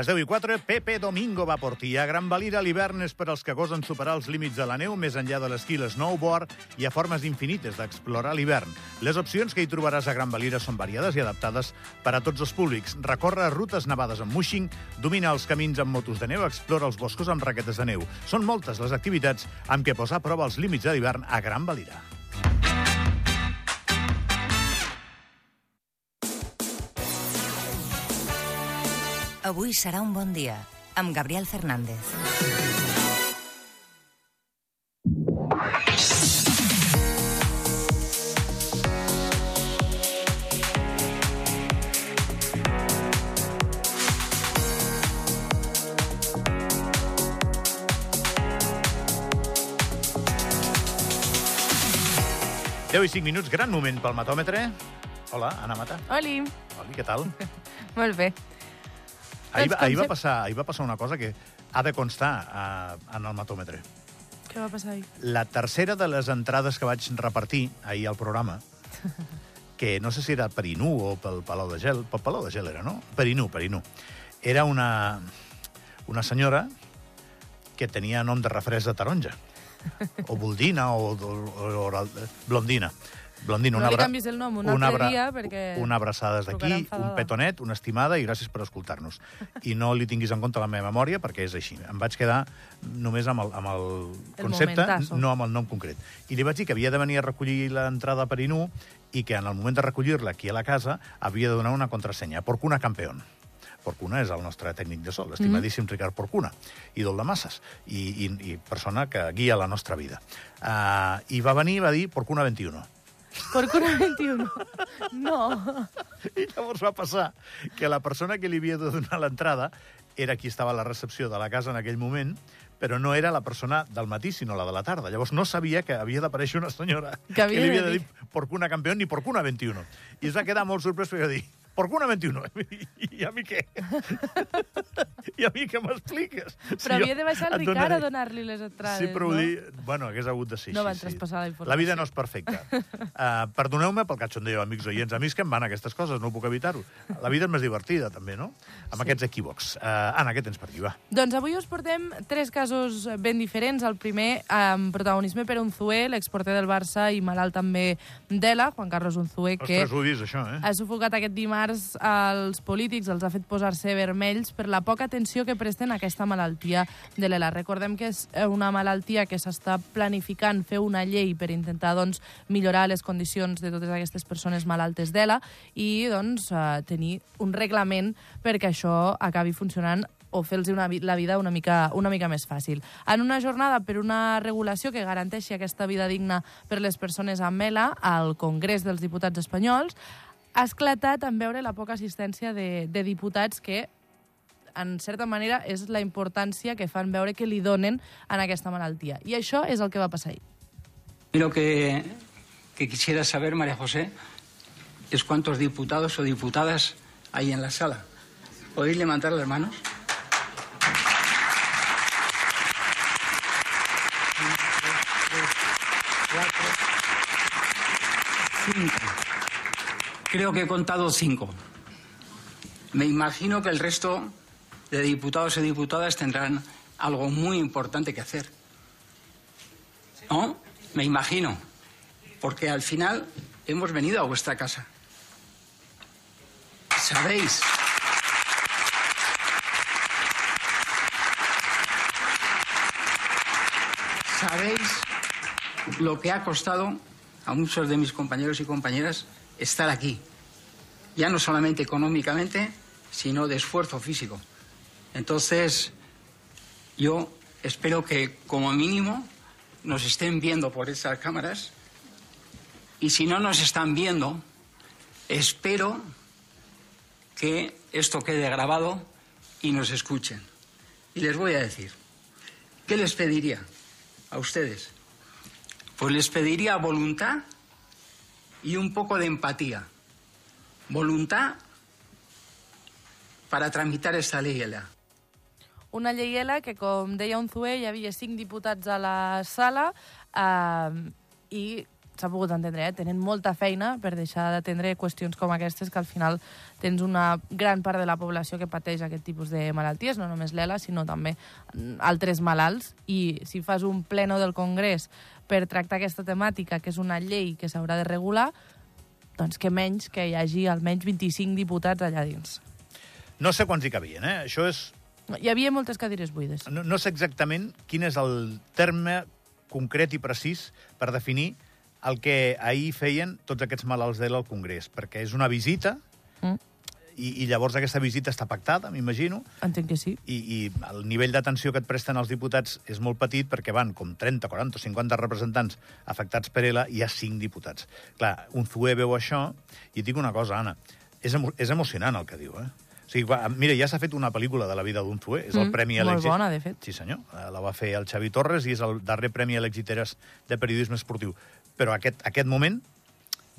Les 10 i 4, Pepe Domingo va portir. A Gran Valira l'hivern és per als que gosen superar els límits de la neu, més enllà de l'esquí i snowboard, hi ha formes infinites d'explorar l'hivern. Les opcions que hi trobaràs a Gran Valira són variades i adaptades per a tots els públics. Recorre rutes nevades amb mushing, domina els camins amb motos de neu, explora els boscos amb raquetes de neu. Són moltes les activitats amb què posar a prova els límits de l'hivern a Gran Valira. Avui serà un bon dia, amb Gabriel Fernández. Deu i 5 minuts, gran moment pel matòmetre. Hola, Anna Mata. Oli, Oli, què tal? molt bé. Ahir, ahir, va passar, ahir va passar una cosa que ha de constar uh, en el matòmetre. Què va passar ahir? La tercera de les entrades que vaig repartir ahir al programa, que no sé si era per Inú o pel Palau de Gel, pel Palau de Gel era, no? Per Inú, per Inú. Era una, una senyora que tenia nom de refresc de taronja. O Boldina o, o, o, o Blondina. Blondina, No li abra- canvis el nom un altre dia, perquè Una abraçada des d'aquí, un petonet, una estimada i gràcies per escoltar-nos. I no li tinguis en compte la meva memòria perquè és així. Em vaig quedar només amb el, amb el, El concepte, momentazo. no amb el nom concret. I li vaig dir que havia de venir a recollir l'entrada per Inú i que en el moment de recollir-la aquí a la casa havia de donar una contrasenya. Porcuna campeón. Porcuna és el nostre tècnic de sol, l'estimadíssim mm. Ricard Porcuna, ídol de masses i, i, i persona que guia la nostra vida. Uh, I va venir i va dir Porcuna 21. Per cura 21. No. I llavors va passar que la persona que li havia de donar l'entrada era qui estava a la recepció de la casa en aquell moment, però no era la persona del matí, sinó la de la tarda. Llavors no sabia que havia d'aparèixer una senyora Que havia li de havia de dir. dir Porcuna campió ni Porcuna 21. I es va quedar molt sorprès perquè va dir Porcuna 21. I, a mi què? I a mi què m'expliques? Però havia de baixar el Ricard a donaré- donar-li les entrades, Sí, però no? dir... Bueno, hagués hagut de ser No així, van sí. traspassar la informació. La vida no és perfecta. Uh, perdoneu-me pel cachondeo, amics oients. A mi és que em van aquestes coses, no puc evitar-ho. La vida és més divertida, també, no? Amb Sí. aquests equívocs. Uh, Anna, què tens per aquí, va? Doncs avui us portem tres casos ben diferents. El primer, amb protagonisme per Unzué, l'exporter del Barça i malalt també d'ELA, Juan Carlos Unzué, que Ostres, ho vist, això, eh? ha sufocat aquest dimarts als polítics, els ha fet posar-se vermells per la poca atenció que presten a aquesta malaltia de l'ELA. Recordem que és una malaltia que s'està planificant fer una llei per intentar doncs, millorar les condicions de totes aquestes persones malaltes d'ELA i doncs, eh, tenir un reglament perquè això acabi funcionant o fer-los la vida una mica, una mica més fàcil. En una jornada per una regulació que garanteixi aquesta vida digna per les persones amb ELA al Congrés dels Diputats Espanyols, ha esclatat en veure la poca assistència de, de diputats que en certa manera és la importància que fan veure que li donen en aquesta malaltia. I això és el que va passar ahir. Lo que, que quisiera saber, María José, es cuántos diputados o diputadas hay en la sala. ¿Podéis levantar las manos? Cinco. Creo que he contado cinco. Me imagino que el resto de diputados y diputadas tendrán algo muy importante que hacer. ¿No? Me imagino. Porque al final hemos venido a vuestra casa. ¿Sabéis? ¿Sabéis lo que ha costado a muchos de mis compañeros y compañeras estar aquí? Ya no solamente económicamente, sino de esfuerzo físico. Entonces, yo espero que como mínimo nos estén viendo por esas cámaras y si no nos están viendo, espero que esto quede grabado y nos escuchen. Y les voy a decir, ¿qué les pediría a ustedes? Pues les pediría voluntad y un poco de empatía. Voluntad para tramitar esta ley. ELA. Una llei ELA que, com deia un Zué, hi havia cinc a la sala eh, s'ha pogut entendre, eh? tenen molta feina per deixar d'atendre qüestions com aquestes que al final tens una gran part de la població que pateix aquest tipus de malalties, no només l'ELA, sinó també altres malalts, i si fas un pleno del Congrés per tractar aquesta temàtica, que és una llei que s'haurà de regular, doncs que menys que hi hagi almenys 25 diputats allà dins. No sé quants hi cabien, eh? Això és... Hi havia moltes cadires buides. No, no sé exactament quin és el terme concret i precís per definir el que ahir feien tots aquests malalts d'ELA al Congrés, perquè és una visita, Mm. i, i llavors aquesta visita està pactada, m'imagino, Entenc que sí. i, i el nivell d'atenció que et presten els diputats és molt petit perquè van com 30, 40 o 50 representants afectats per ELA i hi ha 5 diputats. Clar, un ZUE veu això i et dic una cosa, Anna, és, emo és emocionant el que diu, eh? O sigui, mira, ja s'ha fet una pel·lícula de la vida d'un ZUE, és el Mm, Premi molt Alexis. bona, de fet. Sí, senyor. Eh, La va fer el Xavi Torres i és el darrer Premi a l'Exiteres de periodisme esportiu. Però aquest, aquest moment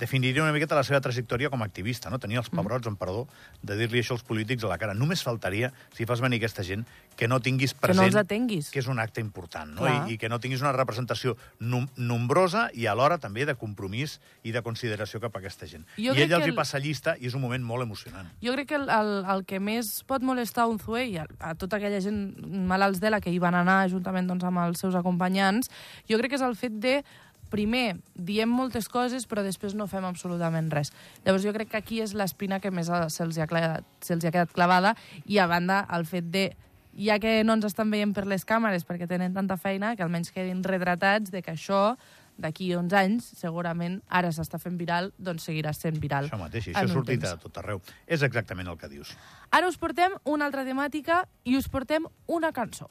definiria una miqueta la seva trajectòria com a activista, no? Tenia els Mm. pebrots, amb perdó, de dir-li això als polítics a la cara. Només faltaria, si fas venir aquesta gent, que no tinguis Que no present els atenguis. que és un acte important, no? Clar. I, I que no tinguis una representació num nombrosa i alhora també de compromís i de consideració cap a aquesta gent. Jo I ell els que hi el- passa llista i és un moment molt emocionant. Jo crec que el, el, el que més pot molestar a un ZUE i a, a tota aquella gent malalts d'ELA que hi van anar juntament doncs, amb els seus acompanyants, jo crec que és el fet de primer, diem moltes coses, però després no fem absolutament res. Llavors jo crec que aquí és l'espina que més se'ls ha, se'ls ha quedat clavada i, a banda, el fet de ja que no ens estan veient per les càmeres perquè tenen tanta feina, que almenys quedin retratats de que això d'aquí 11 anys, segurament, ara s'està fent viral, doncs seguirà sent viral. Això mateix, això ha sortit a tot arreu. És exactament el que dius. Ara us portem una altra temàtica i us portem una cançó.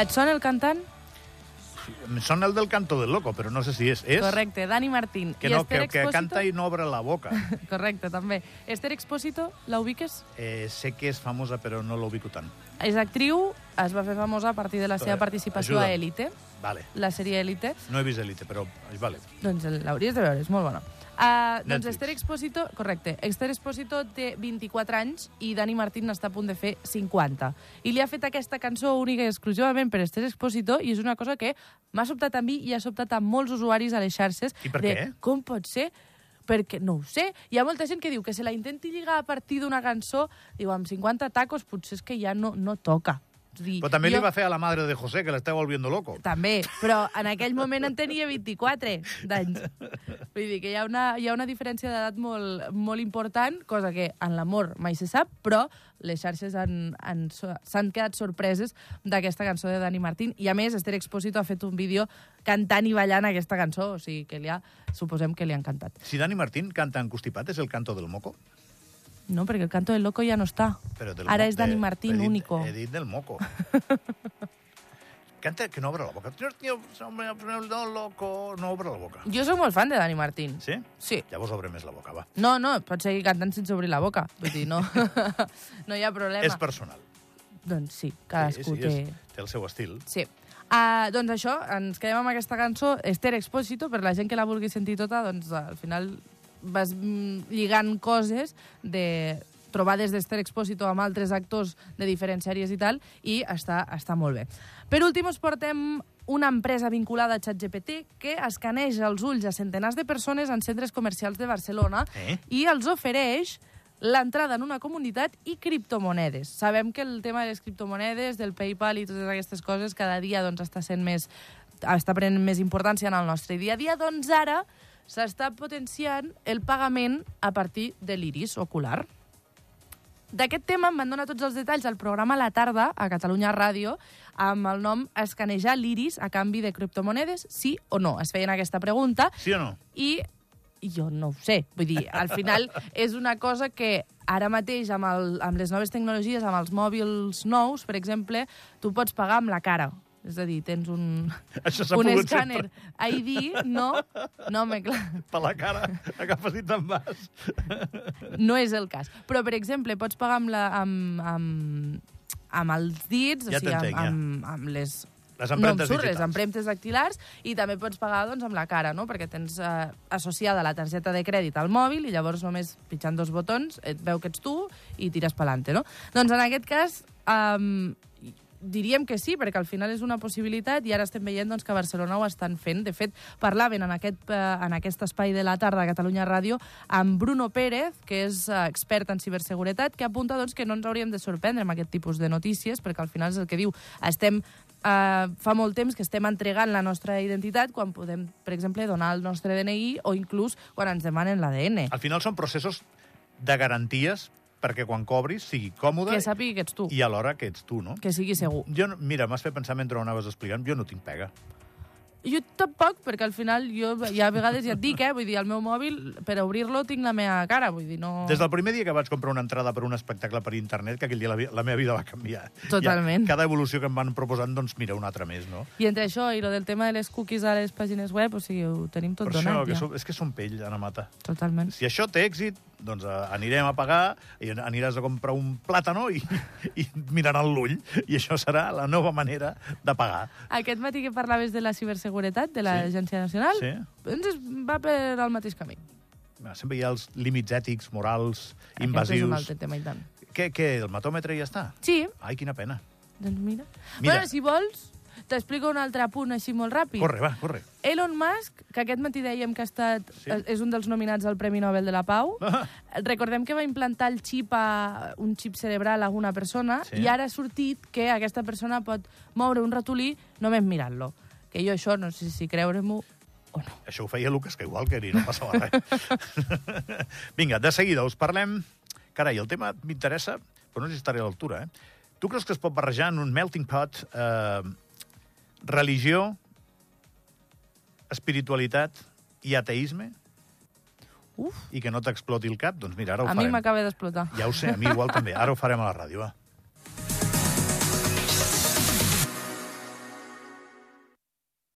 Et sona el cantant? Em sona el del canto del loco, però no sé si és. És? Correcte, Dani Martín. Que, I no, Esther que, que Expósito? canta i no obre la boca. Correcte, també. Esther Expósito, la ubiques? Eh, sé que és famosa, però no l'ubico tant. És actriu, es va fer famosa a partir de la seva Eh, participació a ajuda'm. Elite, Vale. la sèrie Elite. No he vist Elite, però vale. Doncs l'hauries de veure, és molt bona. Uh, doncs. Esther Expósito, correcte, Esther Expósito té 24 anys i Dani Martín està a punt de fer 50. I li ha fet aquesta cançó única i exclusivament per Esther Expósito i és una cosa que m'ha sobtat a mi i ha sobtat a molts usuaris a les xarxes. I per de què? Com pot ser? Perquè, no ho sé, hi ha molta gent que diu que se la intenti lligar a partir d'una cançó, diu, amb 50 tacos potser és que ja no, no toca. Dir, Però també jo- li va fer a la madre de José, que l'estava volviendo loco. també, però en aquell moment en tenia 24 d'anys. Vull dir que hi ha una, hi ha una diferència d'edat molt, molt important, cosa que en l'amor mai se sap, però les xarxes han- han- s'han quedat sorpreses d'aquesta cançó de Dani Martín. I a més, Esther Expósito ha fet un vídeo cantant i ballant aquesta cançó, o sigui que li ha, suposem que li ha encantat. Si Dani Martín canta en constipat, és el canto del moco? No, perquè el canto del loco ja no està. Ara és Dani de- Martín, he dit- único. He dit del moco. Canta que no obre la boca. Loco, no obre la boca. Jo sóc molt fan de Dani Martín. Sí? Sí. Llavors obre més la boca, va. No, no, pots seguir cantant sense obrir la boca. Vull dir, no, no hi ha problema. És personal. Doncs sí, cadascú sí, sí, té... és, té el seu estil. Sí. Uh, doncs això, ens quedem amb aquesta cançó, Esther Expósito, per la gent que la vulgui sentir tota, doncs al final vas mm, lligant coses de trobades d'Esther Expósito amb altres actors de diferents sèries i tal, i està, està molt bé. Per últim, us portem una empresa vinculada a ChatGPT que escaneja els ulls a centenars de persones en centres comercials de Barcelona Eh? i els ofereix l'entrada en una comunitat i criptomonedes. Sabem que el tema de les criptomonedes, del PayPal i totes aquestes coses cada dia doncs, està sent més està prenent més importància en el nostre dia a dia, doncs ara s'està potenciant el pagament a partir de l'iris ocular. D'aquest tema em van donar tots els detalls al programa La Tarda, a Catalunya Ràdio, amb el nom Escanejar l'iris a canvi de criptomonedes, sí o no? Es feien aquesta pregunta Sí o no? i jo no ho sé. Vull dir, al final és una cosa que ara mateix, amb, el, amb les noves tecnologies, amb els mòbils nous, per exemple, tu pots pagar amb la cara. És a dir, tens un, un escàner sempre. ID, no? No, home, clar, Per la cara, agafes i te'n vas. no és el cas. Però, per exemple, pots pagar amb, la, amb, amb, amb els dits, Ja o sigui, amb, amb, amb les Les no, empremtes em surt, les empremtes dactilars i també pots pagar doncs, amb la cara, no? perquè tens eh, associada la targeta de crèdit al mòbil i llavors només pitjant dos botons et veu que ets tu i tires pelante, no? Doncs en aquest cas um, diríem que sí, perquè al final és una possibilitat i ara estem veient doncs, que Barcelona ho estan fent. De fet, parlaven en aquest, eh, en aquest espai de la tarda a Catalunya Ràdio amb Bruno Pérez, que és eh, expert en ciberseguretat, que apunta doncs, que no ens hauríem de sorprendre amb aquest tipus de notícies, perquè al final és el que diu, estem Uh, fa molt temps que estem entregant la nostra identitat quan podem, per exemple, donar el nostre DNI o inclús quan ens demanen l'ADN. Al final són processos de garanties perquè quan cobris sigui còmode Que sàpigui que ets tu, i alhora que ets tu, no? que sigui segur. Jo, mira, m'has fet pensar mentre ho anaves explicant, jo no tinc pega. Jo tampoc, perquè al final jo ja a vegades ja et dic, eh, vull dir, al meu mòbil, per obrir-lo tinc la meva cara, vull dir, no... Des del primer dia que vaig comprar una entrada per un espectacle per internet, que aquell dia la, la meva vida va canviar. Totalment. Ja, cada evolució que em van proposant, doncs mira, una altra més, no? I entre això i lo del tema de les cookies a les pàgines web, o sigui, ho tenim tot per això, donat que ja. som, és que som pell, Anna Mata. Totalment. Si això té èxit, doncs eh, anirem a pagar i aniràs a comprar un plàtano i, i miraran l'ull. I això serà la nova manera de pagar. Aquest matí que parlaves de la ciberseguretat, de Sí. l'Agència Nacional, Sí. doncs va per al mateix camí. Ah, Sempre hi ha els límits ètics, morals, Aquest és un invasius. altre tema i tant. Què, què, el matòmetre ja està? Sí, Ai, quina pena. doncs mira. Mira. Bueno, si vols, t'explico un altre punt així molt ràpid. Corre, va, corre. Elon Musk, que aquest matí dèiem que ha estat, Sí. sí. és un dels nominats al Premi Nobel de la Pau, Ah. recordem que va implantar el xip a, un xip cerebral a una persona Sí. i ara ha sortit que aquesta persona pot moure un ratolí només mirant-lo. Que jo això no sé si creure-m'ho o no. Això ho feia Lucas Skywalker i no passava res. Vinga, de seguida us parlem... Carai, el tema m'interessa, però no sé si estaré a l'altura, eh? Tu creus que es pot barrejar en un melting pot eh, religió, espiritualitat i ateisme? Uf, I que no t'exploti el cap? Doncs mira, ara ho a mi farem. m'acaba d'explotar. Ja ho sé, a mi igual també. Ara ho farem a la ràdio, va.